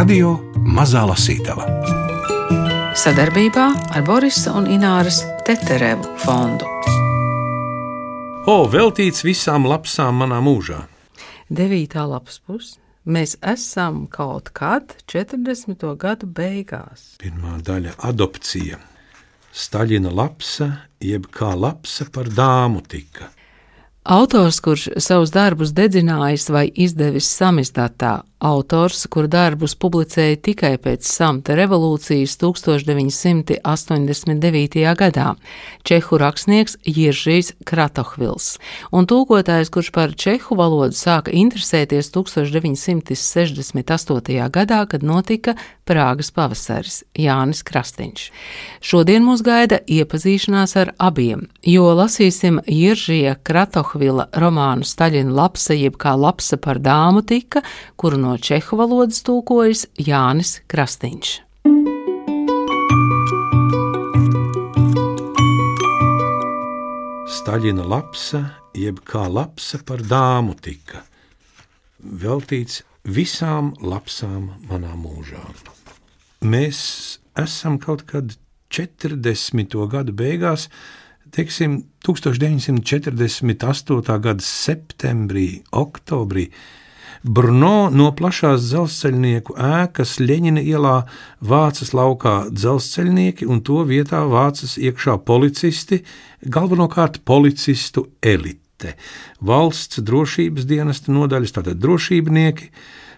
Radio Mazā Lasītava sadarbībā ar Borisa un Ināras Teterevu fondu. O, veltīts visām lapsām manā mūžā. Devītā lapas puse. Mēs esam kaut kad 40. gadu beigās. Pirmā daļa - adopcija. Staļina lapsa, jeb kā lapsa par dāmu tika. Autors, kurš savus darbus dedzinājis vai izdevis samizdatā, autors, kur darbus publicēja tikai pēc samta revolūcijas 1989. gadā, čehu rakstnieks Jiržīs Kratohvils, un tūkotājs, kurš par čehu valodu sāka interesēties 1968. gadā, kad notika Prāgas pavasaris Jānis Krastīņš. Šodien mūs gaida iepazīšanās ar abiem, jo lasīsim Jiržija Kratohvila romānu Staļina lapsa, jeb kā lapsa par dāmu tika, kuru no čehu valodas tūkojas Jānis Krastīņš. Staļina lapsa, jeb kā lapsa par dāmu tika, veltīts visām lapsām manā mūžā. Mēs esam kaut kad 40. gadu beigās, teiksim, 1948. gada septembrī, oktobrī. Brno no plašās dzelzceļnieku ēkas Leņķina ielā vācas laukā dzelzceļnieki, un to vietā vācas iekšā policisti, galvenokārt policistu elite. Valsts drošības dienesta nodaļas, tātad drošībnieki,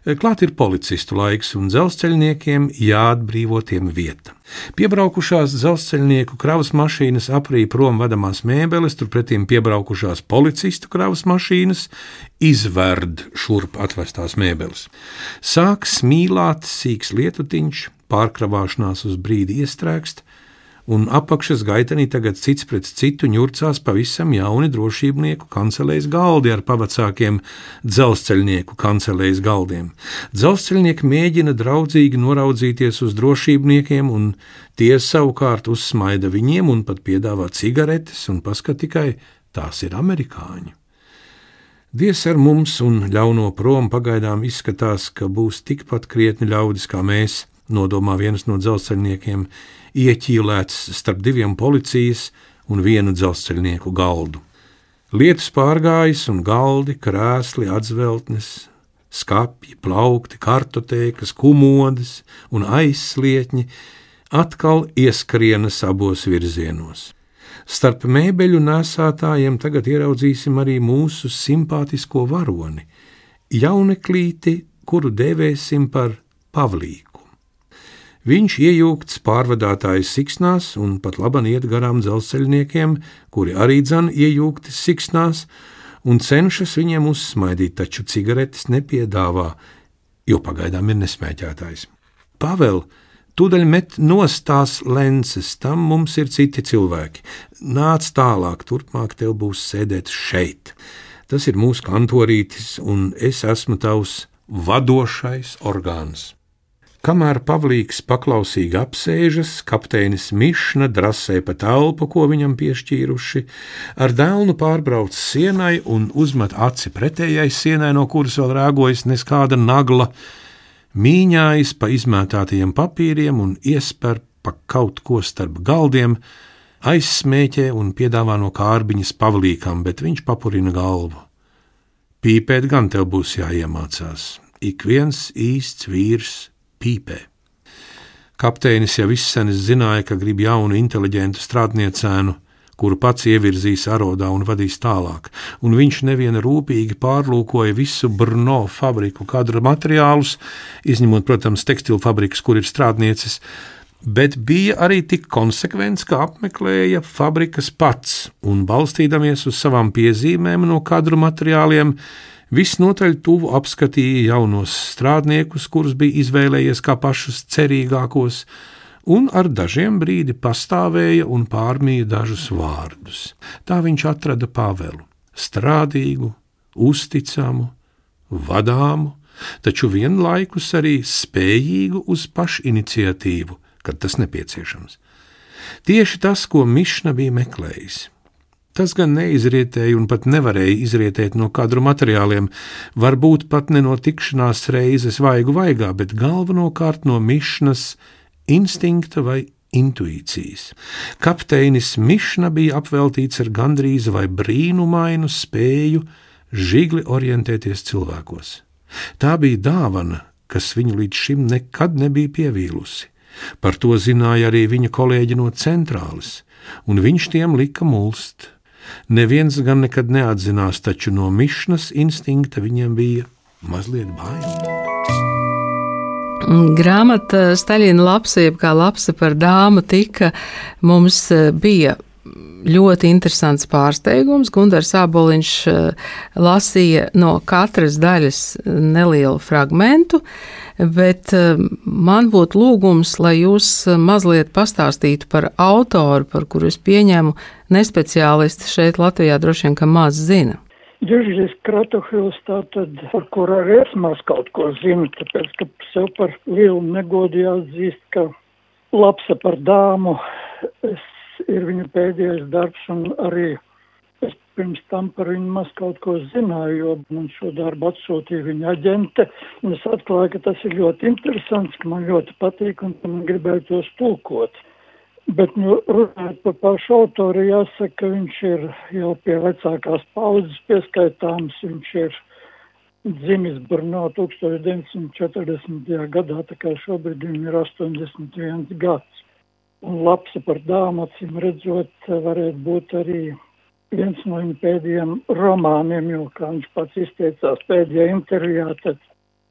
Klāt ir policistu laiks, un dzelzceļniekiem jāatbrīvo tiem vieta. Piebraukušās dzelzceļnieku kravas mašīnas aprīja prom vedamās mēbeles, turpretī piebraukušās policistu kravas mašīnas izverd šurp atvestās mēbeles. Sāk smīlāt sīks lietutiņš, pārkravāšanās uz brīdi iestrēgst, un apakšas gaitenī tagad cits pret citu ņurcās pavisam jauni drošībnieku kancelēs galdi ar pavacākiem dzelzceļnieku kancelēs galdiem. Dzelzceļnieki mēģina draudzīgi noraudzīties uz drošībniekiem, un tie savukārt uzsmaida viņiem un pat piedāvā cigaretes, un paskat tikai tās ir amerikāņi. Dievs ar mums un ļauno prom pagaidām izskatās, ka būs tikpat krietni ļaudis kā mēs, nodomā viens no dzelzceļniekiem, ieķīlēts starp diviem policijas un vienu dzelzceļnieku galdu. Lietus pārgājis un galdi, krēsli, atzveltnes, skāpji, plaukti, kartotēkas, kumodas un aizslietņi atkal ieskrienas abos virzienos. Starp mēbeļu nesātājiem tagad ieraudzīsim arī mūsu simpātisko varoni, jauneklīti, kuru dēvēsim par Pavlīku. Viņš iejūgts pārvadātājas siksnās un pat laban iet garām dzelzceļniekiem, kuri arī dzan iejūgti siksnās un cenšas viņiem uzsmaidīt, taču cigaretes nepiedāvā, jo pagaidām ir nesmēķētājs. Pavel, tūdaļ met nostās lences, tam mums ir citi cilvēki. Nāc tālāk, turpmāk tev būs sēdēt šeit. Tas ir mūsu kantorītis, un es esmu tavs vadošais orgāns. Kamēr Pavlīks paklausīgi apsēžas, kapteinis Mišna drasē pa telpu, ko viņam piešķīruši, ar dēlnu pārbrauc sienai un uzmet aci pretējai sienai, no kuras vēl rāgojas neskāda nagla, mīņājas pa izmētātajiem papīriem un iesper pa kaut ko starp galdiem, aizsmēķē un piedāvā no kārbiņas Pavlīkam, bet viņš papurina galvu. Pīpēt gan tev būs jāiemācās. Ik viens īsts vīrs pīpē. Kapteinis jau izsenis zināja, ka grib jaunu, inteliģentu strādniecēnu, kuru pats ievirzīs arodā un vadīs tālāk, un viņš neviena rūpīgi pārlūkoja visu Brno fabriku kadra materiālus, izņemot, protams, tekstilu fabrikas, kur ir strādnieces, bet bija arī tik konsekvents, ka apmeklēja fabrikas pats un, balstīdamies uz savām piezīmēm no kadru materiāliem, Visnotaļ tuvu apskatīja jaunos strādniekus, kurus bija izvēlējies kā pašus cerīgākos, un ar dažiem brīdi pastāvēja un pārmīja dažus vārdus. Tā viņš atrada Pāvelu - strādīgu, uzticamu, vadāmu, taču vienlaikus arī spējīgu uz pašiniciatīvu, kad tas nepieciešams. Tieši tas, ko Mišna bija meklējis. Tas gan neizrietēja un pat nevarēja izrietēt no kadru materiāliem, varbūt pat ne no tikšanās reizes vaigu vaigā, bet galvenokārt no mišnas instinkta vai intuīcijas. Kapteinis Mišna bija apveltīts ar gandrīz vai brīnumainu spēju žigli orientēties cilvēkos. Tā bija dāvana, kas viņu līdz šim nekad nebija pievīlusi. Par to zināja arī viņa kolēģi no centrālas, un viņš tiem lika mulst. Neviens gan nekad neatzinās, taču no mišnas instinkta viņiem bija mazliet bail. Grāmata Staļina lapsa, jeb kā lapsa par dāmu, tika mums e, bija ļoti interesants pārsteigums. Gunārs Aboliņš e, lasīja no katras daļas nelielu fragmentu, bet e, man būtu lūgums, lai jūs mazliet pastāstītu par autoru, par kuru es pieņēmu nespeciālisti šeit Latvijā droši vien, ka maz zina. Jurijs Kratohils tātad, par kur arī es maz kaut ko zinu, tāpēc, ka sev par lielu negodu jāatzīst, ka lapsa par dāmu es, ir viņa pēdējais darbs un arī es pirms tam par viņu maz kaut ko zināju, jo man šo darbu atsūtīja viņa aģente, un es atklāju, ka tas ir ļoti interesants, ka man ļoti patīk un man gribētu tos tulkot. Bet, nu, runājot par pašu autoru, jāsaka, ka viņš ir jau pie vecākās paudzes pieskaitāms. Viņš ir dzimis Brno 1940. gadā, tā kā šobrīd viņam ir 81 gads. Un lapsa par dāmu, acīm redzot, varētu būt arī viens no viņa pēdējiem romāniem, jo, kā viņš pats izteicās pēdējā intervijā, tad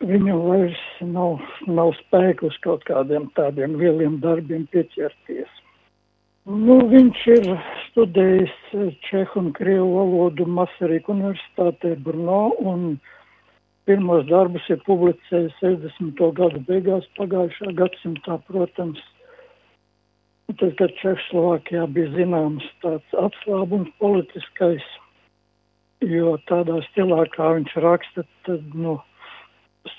viņam vairs nav, nav spēku uz kaut kādiem tādiem lieliem darbiem pieķerties. Nu, viņš ir studējis čehu un krievu valodu Masarīku universitātē Brno un pirmos darbus ir publicējis 60. gadu beigās pagājušā gadsimtā, protams. Tas, ka Čehoslovākijā bija zināms tāds atslābums politiskais, jo tādā stilā, kā viņš raksta, tad, nu,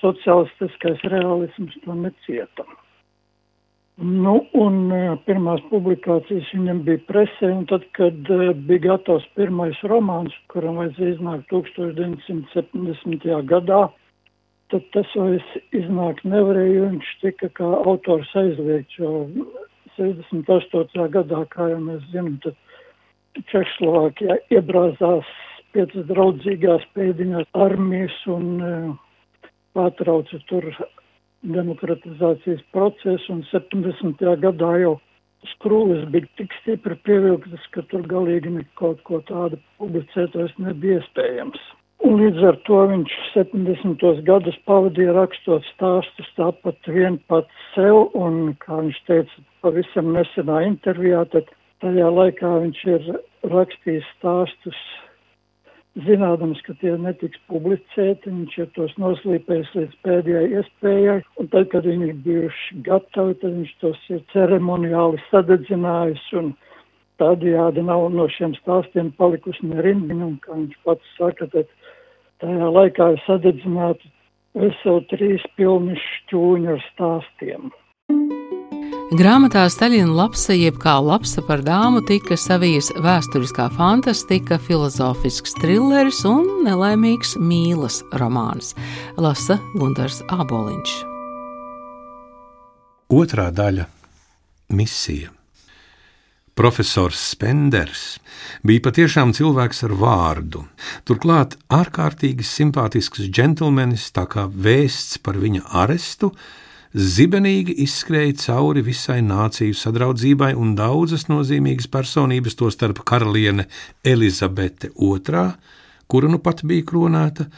sociālistiskais realisms to necieta. Nu, un e, pirmās publikācijas viņam bija presē, un tad, kad e, bija gatavs pirmais romāns, kuram vajadzēja iznākt 1970. gadā, tad tas vairs iznākt nevarēja, viņš tika kā autors aizliegts, jo 68. gadā, kā jau mēs zinām, tad Čehslovākijā iebrāzās piecas draudzīgās pēdiņās armijas un uh, pārtrauca tur demokratizācijas procesu, un 70. gadā jau skrūves bija tik stipri pievilktas, ka tur galīgi kaut ko tādu publicēt vairs nebija iespējams. Un līdz ar to viņš 70. gadus pavadīja rakstot stāstus tāpat vien pats sev, un, kā viņš teica pavisam nesenā intervijā, tad tajā laikā viņš ir rakstījis stāstus zinādams, ka tie netiks publicēti, viņš ir tos noslīpējis līdz pēdējai iespējai, un tad, kad viņi ir bijuši gatavi, tad viņš tos ir ceremoniāli sadedzinājis, un tādējādi nav no šiem stāstiem palikusi nerindiņa, un kā viņš pats saka, tad tajā laikā ir sadedzināti veseli trīs pilni šķūņi ar stāstiem. Grāmatā Staļina lapsa, jeb kā lapsa par dāmu, tika savijas vēsturiskā fantastika, filozofisks trilleris un nelaimīgs mīlas romāns. Lasa Gunārs Aboliņš. Otrā daļa - misija. Profesors Spenders bija patiešām cilvēks ar vārdu. Turklāt ārkārtīgi simpātisks džentlmenis, tā kā vēsts par viņa arestu zibenīgi izskrēja cauri visai nāciju sadraudzībai, un daudzas nozīmīgas personības, tostarp karaliene Elizabete II, kura nu pat bija kronēta,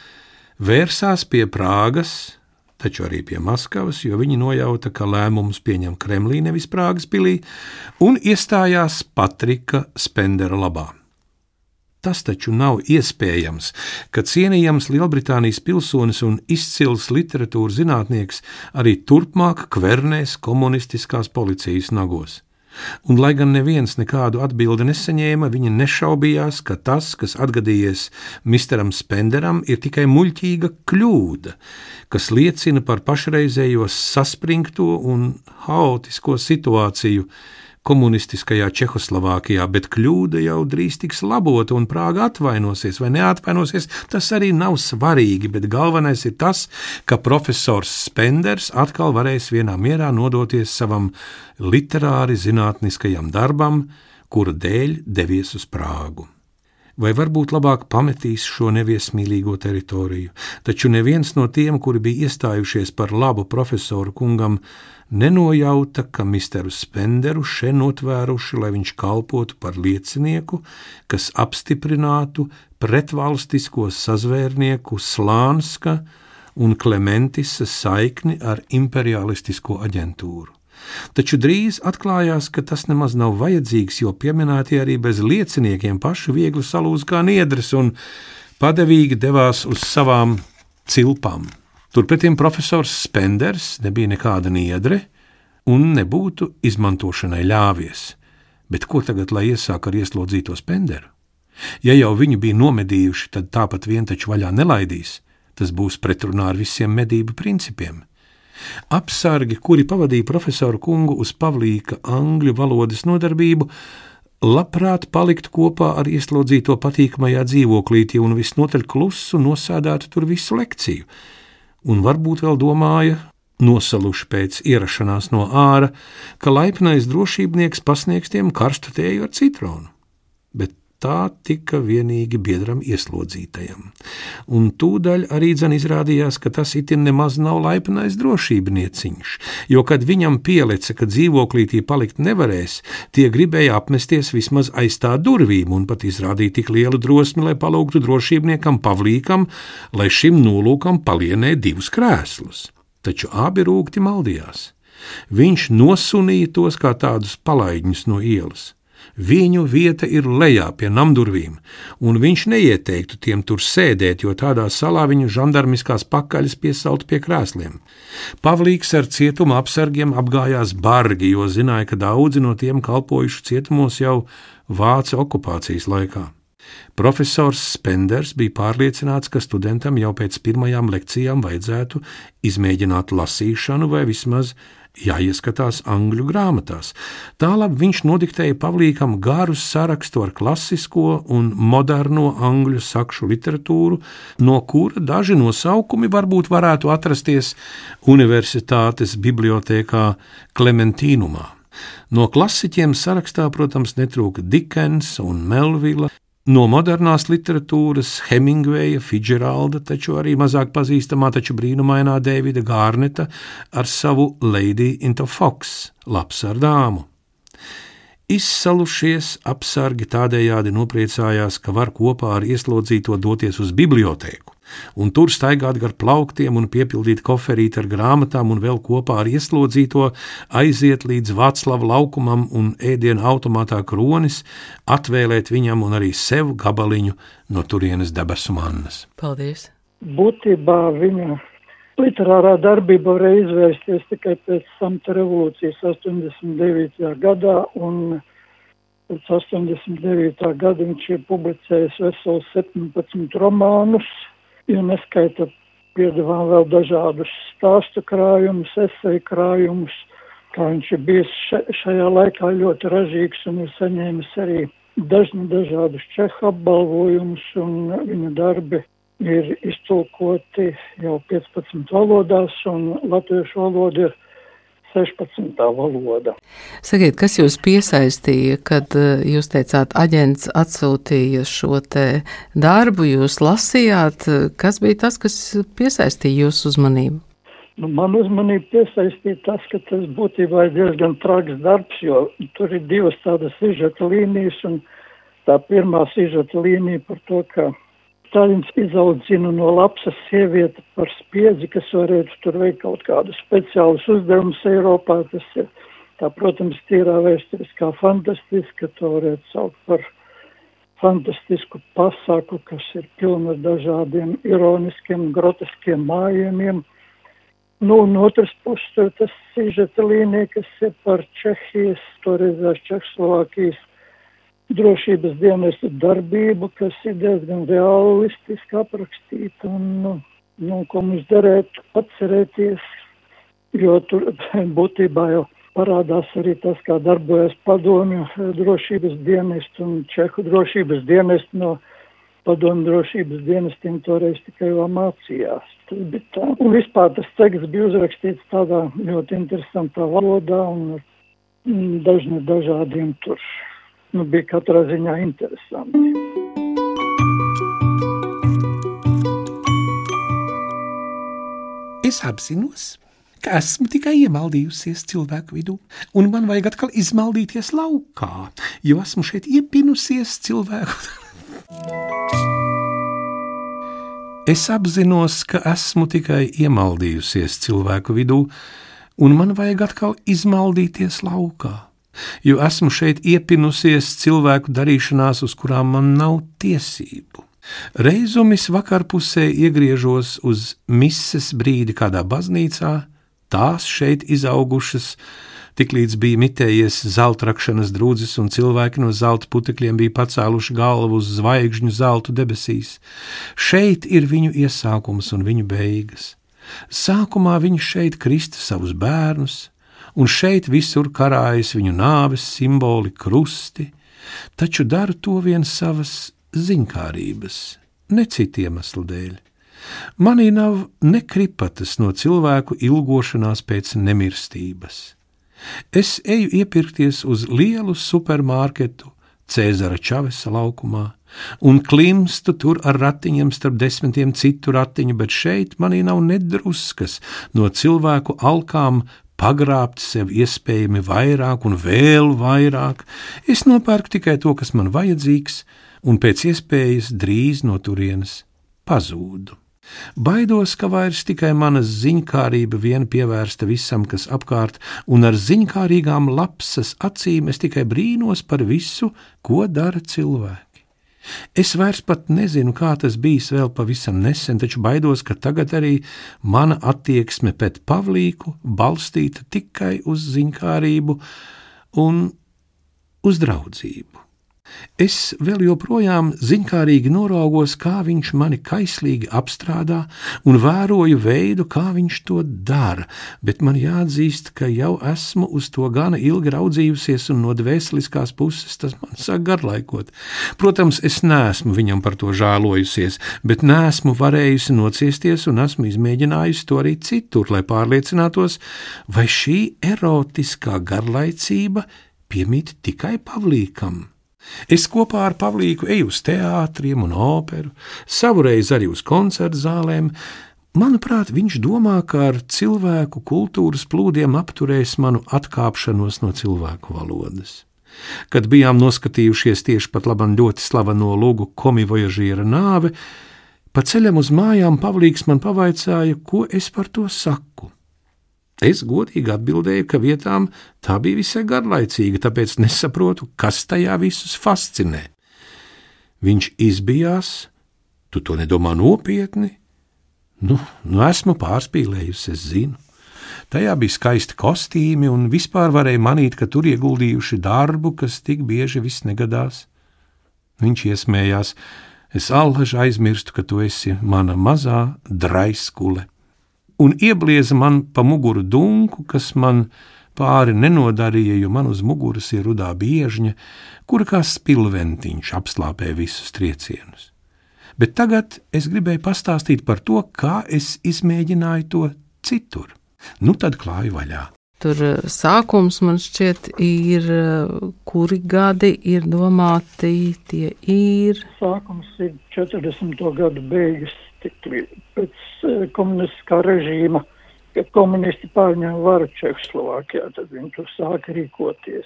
vērsās pie Prāgas, taču arī pie Maskavas, jo viņi nojauta, ka lēmumus pieņem Kremlī, nevis Prāgas pilī, un iestājās Patrika Spendera labā. Tas taču nav iespējams, ka cienījams Lielbritānijas pilsonis un izcils literatūras zinātnieks arī turpmāk kvernēs komunistiskās policijas nagos. Un, lai gan neviens nekādu atbildi nesaņēma, viņa nešaubījās, ka tas, kas atgadījies Misteram Spenderam, ir tikai muļķīga kļūda, kas liecina par pašreizējo saspringto un haotisko situāciju, komunistiskajā Čehoslovākijā, bet kļūda jau drīz tiks labota un Prāga atvainosies vai neatvainosies, tas arī nav svarīgi, bet galvenais ir tas, ka profesors Spenders atkal varēs vienā mierā nodoties savam literāri zinātniskajam darbam, kura dēļ devies uz Prāgu. Vai varbūt labāk pametīs šo neviesmīlīgo teritoriju, taču neviens no tiem, kuri bija iestājušies par labu profesoru kungam, nenojauta, ka misteru Spenderu šeit notvēruši, lai viņš kalpotu par liecinieku, kas apstiprinātu pretvalstisko sazvērnieku Slānska un Klementisa saikni ar imperialistisko aģentūru. Taču drīz atklājās, ka tas nemaz nav vajadzīgs, jo pieminētie arī bez lieciniekiem paši viegli salūz kā niedres un padevīgi devās uz savām cilpām. Turpretī profesors Spenders nebija nekāda niedre un nebūtu izmantošanai ļāvies. Bet ko tagad lai iesāk ar ieslodzīto Spenderu? Ja jau viņu bija nomedījuši, tad tāpat vien taču vaļā nelaidīs. Tas būs pretrunā ar visiem medību principiem. Apsargi, kuri pavadīja profesoru kungu uz Pavlīka angļu valodas nodarbību, labprāt palikt kopā ar ieslodzīto patīkamajā dzīvoklītī un visnotaļ klusu nosēdētu tur visu lekciju, un varbūt vēl domāja, nosaluši pēc ierašanās no ārā, ka laipnais drošībnieks pasniegs tiem karstu tēju ar citronu. Bet tā tika vienīgi biedram ieslodzītajam. Un tūdaļ arī dzen izrādījās, ka tas itin nemaz nav laipnais drošībnieciņš, jo, kad viņam pielica, ka dzīvoklītī palikt nevarēs, tie gribēja apmesties vismaz aiz tā durvīm un pat izrādīja tik lielu drosmi, lai palūgtu drošībniekam Pavlīkam, lai šim nolūkam palienē divus krēslus. Taču abi rūkti maldījās. Viņš nosunīja tos kā tādus palaidņus no ielas. Viņu vieta ir lejā pie namdurvīm, un viņš neieteiktu tiem tur sēdēt, jo tādā salā viņu žandarmiskās pakaļas piesauta pie krēsliem. Pavlīks ar cietuma apsargiem apgājās bargi, jo zināja, ka daudzi no tiem kalpojuši cietumos jau Vācu okupācijas laikā. Profesors Spenders bija pārliecināts, ka studentam jau pēc pirmajām lekcijām vajadzētu izmēģināt lasīšanu vai vismaz jāieskatās angļu grāmatās. Tālāk viņš nodiktēja Pavlīkam garu sarakstu ar klasisko un moderno angļu sakšu literatūru, no kura daži nosaukumi varbūt varētu atrasties Universitātes bibliotēkā Klementīnumā. No klasiķiem sarakstā, protams, netrūka Dikens un Melvila, No modernās literatūras Hemingveja, Fitzgeralda, taču arī mazāk pazīstamā, taču brīnumainā Davida Gārneta ar savu Lady into Fox, labs ar dāmu. Izsalušies apsargi tādējādi nopriecājās, ka var kopā ar ieslodzīto doties uz bibliotēku un tur staigāt gar plauktiem un piepildīt koferīti ar grāmatām, un vēl kopā ar ieslodzīto aiziet līdz Vāclava laukumam un ēdienu automātā kronis, atvēlēt viņam un arī sev gabaliņu no turienes debesu mannas. Paldies! Būtībā viņa literārā darbība varēja izvērsties tikai pēc samta revolūcijas 89. gadā, un pēc 89. gada viņš ir publicējis vesels 17 romānus, ja neskaita piedāvā vēl dažādus stāstu krājumus, esēju krājumus, kā viņš ir bijis šajā laikā ļoti ražīgs un ir saņēmis arī dažni dažādus čehu apbalvojumus, un viņa darbi ir iztulkoti jau 15 valodās, un latviešu valoda ir 16. valoda. Sakiet, kas jūs piesaistīja, kad eh, jūs teicāt, aģents atsūtīja šo te darbu, jūs lasījāt, kas bija tas, kas piesaistīja jūsu uzmanību? Nu, man uzmanību piesaistīja tas, ka tas būtībā ir diezgan traks darbs, jo tur ir divas tādas sižeta līnijas, un tā pirmā sižeta līnija par to, ka Stalins izaudzina no lapsas sievieti par spiedzi, kas varētu tur veikt kaut kādus speciālus uzdevumus Eiropā. Tas ir, tā, protams, tīrā vēsturiskā fantastiska, to varētu saukt par fantastisku pasaku, kas ir pilna ar dažādiem ironiskiem, groteskiem mājumiem. Nu, un otrs puses, tur tas sižeta līnija, kas ir par Čehijas, toreizās Čehslovākijas drošības dienestu darbību, kas ir diezgan realistiski aprakstīta un, nu, nu, ko mums derētu atcerēties, jo tur būtībā jau parādās arī tas, kā darbojas padomju drošības dienestu un čehu drošības dienestu no padomju drošības dienestiem toreiz tikai vēl mācījās. Bija tā. Un vispār tas teksts bija uzrakstīts tādā ļoti interesantā valodā un ar dažni dažādiem tur. Nu, bija katrā ziņā interesanti. Es apzinos, ka esmu tikai iemaldījusies cilvēku vidū, un man vajag atkal izmaldīties laukā, jo esmu šeit iepinusies cilvēku Es apzinos, ka esmu tikai iemaldījusies cilvēku vidū, un man vajag atkal izmaldīties laukā, jo esmu šeit iepinusies cilvēku darīšanās, uz kurām man nav tiesību. Reizumis vakarpusē iegriežos uz mises brīdi kādā baznīcā, tās šeit izaugušas, Tiklīdz bija mitējies zelta rakšanas drūdzis un cilvēki no zelta putekļiem bija pacēluši galvu uz zvaigžņu zeltu debesīs. Šeit ir viņu iesākums un viņu beigas. Sākumā viņš šeit krista savus bērnus, un šeit visur karājas viņu nāves simboli krusti, taču dara to vien savas ziņkārības, ne citu iemeslu dēļ. Manī nav nekripatas no cilvēku ilgošanās pēc nemirstības. Es eju iepirkties uz lielu supermarketu Cēzara Čavesa laukumā un klimstu tur ar ratiņiem starp desmitiem citu ratiņu, bet šeit manī nav nedruskas no cilvēku alkām pagrābt sev iespējami vairāk un vēl vairāk. Es nopērku tikai to, kas man vajadzīgs, un pēc iespējas drīz no turienes pazūdu. Baidos, ka vairs tikai mana ziņkārība vien pievērsta visam, kas apkārt, un ar ziņkārīgām lapsas acīm es tikai brīnos par visu, ko dara cilvēki. Es vairs pat nezinu, kā tas bijis vēl pavisam nesen, taču baidos, ka tagad arī mana attieksme pret Pavlīku balstīta tikai uz ziņkārību un uz draudzību. Es vēl joprojām ziņkārīgi noraugos, kā viņš mani kaislīgi apstrādā, un vēroju veidu, kā viņš to dara, bet man jāatzīst, ka jau esmu uz to gana ilgi raudzījusies, un no dvēseliskās puses tas man sāk garlaikot. Protams, es neesmu viņam par to žēlojusies, bet neesmu varējusi nociesties, un esmu izmēģinājusi to arī citur, lai pārliecinātos, vai šī erotiskā garlaicība piemīt tikai Pavlīkam. Es kopā ar Pavlīku eju uz teātriem un operu, savreiz arī uz koncertu zālēm. Manuprāt, viņš domā, ka ar cilvēku kultūras plūdiem apturēs manu atkāpšanos no cilvēku valodas. Kad bijām noskatījušies tieši pat labam ļoti slaveno lūgu komivojažiera nāve, pa ceļam uz mājām Pavlīks man pavaicāja, ko es par to saku. Es godīgi atbildēju, ka vietām tā bija visai garlaicīga, tāpēc nesaprotu, kas tajā visus fascinē. Viņš izbijās, tu to nedomā nopietni? Nu, nu esmu pārspīlējusi, es zinu. Tajā bija skaisti kostīmi, un vispār varēja manīt, ka tur ieguldījuši darbu, kas tik bieži viss negadās. Viņš iesmējās, es allaž aizmirstu, ka tu esi mana mazā draiskule un ieblieza man pa muguru dunku, kas man pāri nenodarīja, jo man uz muguras ir rudā biežņa, kura kā spilventiņš apslāpē visus triecienus. Bet tagad es gribēju pastāstīt par to, kā es izmēģināju to citur. Nu tad klāju vaļā. Tur eh, sākums man šķiet ir, eh, kuri gadi ir domāti, tie ir. Sākums ir 40. gadu beigas pēc eh, komunistiskā režīma, kad komunisti pārņēma varu Čehoslovākijā, tad viņi tur sāka rīkoties.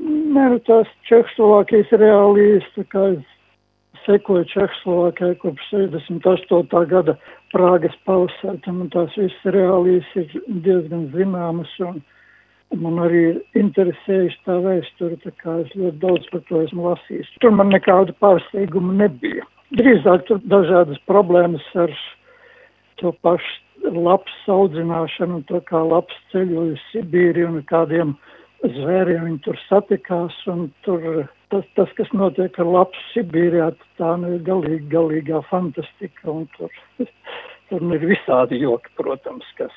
Nē, tās Čehoslovākijas reālijas, tā kā es sekoju Čehoslovākijai kopš 68. gada Prāgas pavasartam, un tās visas reālijas ir diezgan zināmas, un man arī interesējuši tā vēsture, tā kā es ļoti daudz par to esmu lasījis. Tur man nekāda pārsteiguma nebija drīzāk tur dažādas problēmas ar to pašu labs audzināšanu, to kā labs ceļoja uz Sibīriju un kādiem zvēriem viņi tur satikās, un tur tas, tas kas notiek ar labs Sibīrijā, tā nu ir galīgi, galīgā fantastika, tur, tur ir visādi joki, protams, kas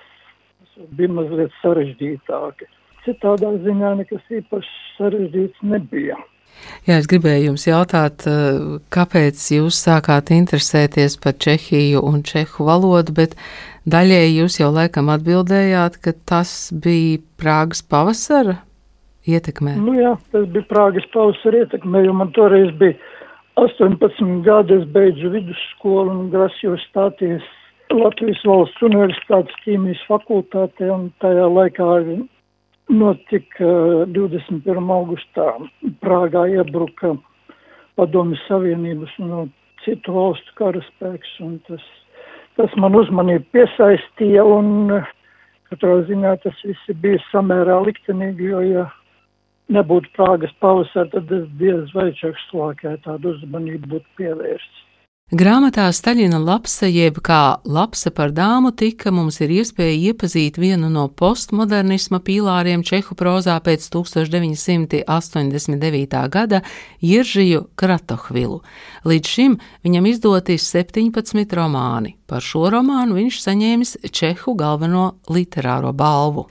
bija mazliet sarežģītāki. citādā ziņā nekas īpaši sarežģīts nebija. Jā, es gribēju jums jautāt, eh, kāpēc jūs sākāt interesēties par Čehiju un čehu valodu, bet daļēji jūs jau laikam atbildējāt, ka tas bija Prāgas pavasara ietekmē. Nu jā, tas bija Prāgas pavasara ietekmē, jo man toreiz bija 18 gadi, es beidzu vidusskolu un grasījos stāties Latvijas valsts universitātes ķīmijas fakultātē, un tajā laikā notika 21. augustā Prāgā iebruka Padomju Savienības un no citu valstu karaspēks, un tas, tas man uzmanību piesaistīja, un katrā ziņā tas viss bija samērā liktenīgi, jo, ja nebūtu Prāgas pavasara, tad es diez vai Čehslākē tādu uzmanību būtu pievērsts. Grāmatā Staļina lapsa, jeb kā lapsa par dāmu, tika mums ir iespēja iepazīt vienu no postmodernisma pīlāriem čehu prozā pēc 1989. gada Jiržiju Kratohvilu. Līdz šim viņam izdoti 17 romāni. Par šo romānu viņš saņēmis Čehu galveno literāro balvu.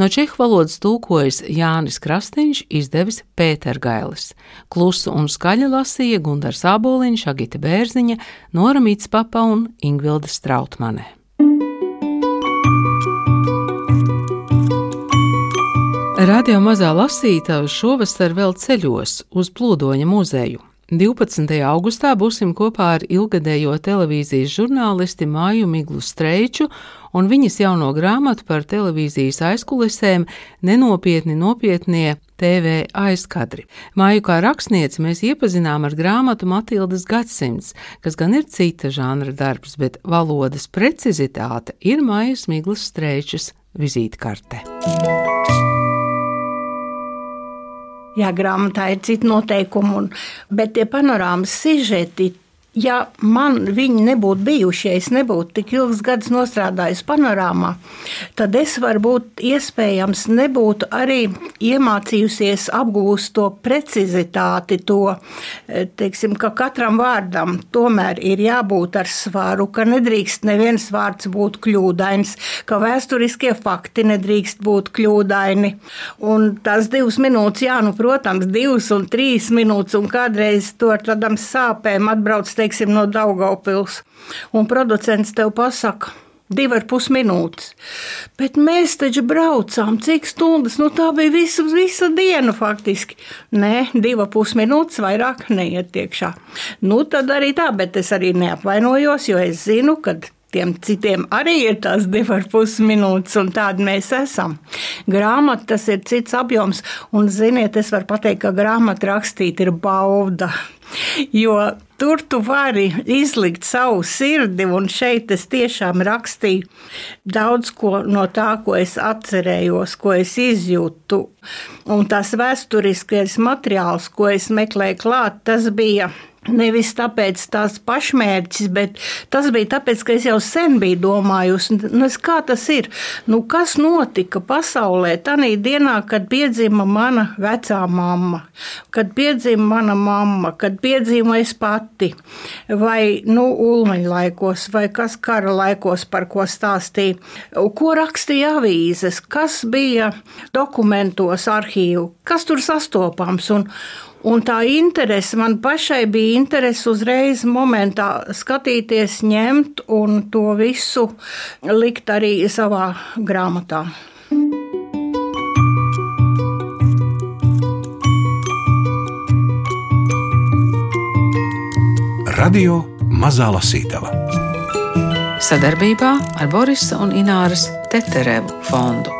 No čehu valodas tulkojas Jānis Krastīņš, izdevis Pētergailis. Klusu un skaļi lasīja Gundars Āboliņš, Agita Bērziņa, Nora Mitspapa un Ingvilda Strautmane. Radio mazā lasītava šovasar vēl ceļos uz Plūdoņa muzeju. 12. augustā būsim kopā ar ilgadējo televīzijas žurnālisti Māju Miglu Streiču un viņas jauno grāmatu par televīzijas aizkulisēm Nenopietni nopietnie TV aizkadri. Māju kā rakstnieci mēs iepazinām ar grāmatu Matildas gadsimts, kas gan ir cita žanra darbs, bet valodas precizitāte ir Mājas Miglas Streičas vizītkarte. Jā, grāmatā ir citi noteikumi, un, bet tie panorāmas sižeti ja man viņi nebūtu bijuši, ja es nebūtu tik ilgs gadus nostrādājis panorāmā, tad es varbūt iespējams nebūtu arī iemācījusies apgūst to precizitāti, to, eh, teiksim, ka katram vārdam tomēr ir jābūt ar svaru, ka nedrīkst neviens vārds būt kļūdains, ka vēsturiskie fakti nedrīkst būt kļūdaini. Un tās divas minūtes, jā, nu, protams, divas un trīs minūtes, un kādreiz to ar tādām sāpēm atbrauc, teiksim, no Daugaupils, un producents tev pasaka, divi ar pus minūtes. Bet mēs taču braucām, cik stundas, nu tā bija visa, visa diena faktiski. Nē, divi pus minūtes vairāk neiet iekšā. Nu tad arī tā, bet es arī neapvainojos, jo es zinu, ka Tiem citiem arī ir tās divas ar pus minūtes, un tādi mēs esam. Grāmata tas ir cits apjoms, un, ziniet, es varu pateikt, ka grāmata rakstīt ir bauda. Jo tur tu vari izlikt savu sirdi, un šeit es tiešām rakstīju daudz ko no tā, ko es atcerējos, ko es izjūtu. Un tas vēsturiskais materiāls, ko es meklēju klāt, tas bija Nevis tāpēc tās pašmērķis, bet tas bija tāpēc, ka es jau sen biju domājusi, nu, kā tas ir. Nu, kas notika pasaulē tajā dienā, kad piedzima mana vecā mamma, kad piedzima mana mamma, kad piedzima es pati, vai nu, ulmaņa laikos, vai kas kara laikos, par ko stāstīja, ko rakstīja avīzes, kas bija dokumentos, arhīvu, kas tur sastopams. Un, Un tā interese man pašai bija interese uzreiz momentā skatīties, ņemt un to visu likt arī savā grāmatā. Radio Mazā Lasītava sadarbībā ar Borisa un Ināras Teterevu fondu.